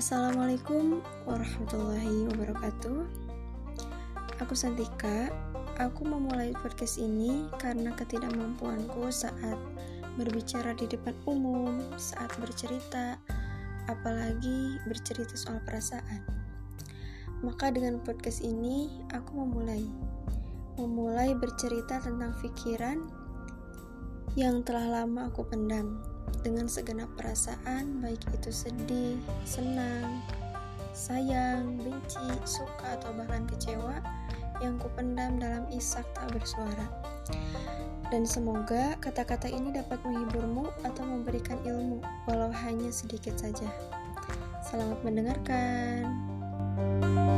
Assalamualaikum warahmatullahi wabarakatuh. Aku Santika. Aku memulai podcast ini karena ketidakmampuanku saat berbicara di depan umum, saat bercerita, apalagi bercerita soal perasaan. Maka dengan podcast ini aku memulai memulai bercerita tentang pikiran yang telah lama aku pendam dengan segenap perasaan, baik itu sedih, senang, sayang, benci, suka, atau bahkan kecewa yang kupendam dalam isak tak bersuara. Dan semoga kata-kata ini dapat menghiburmu atau memberikan ilmu, walau hanya sedikit saja. Selamat mendengarkan. thank you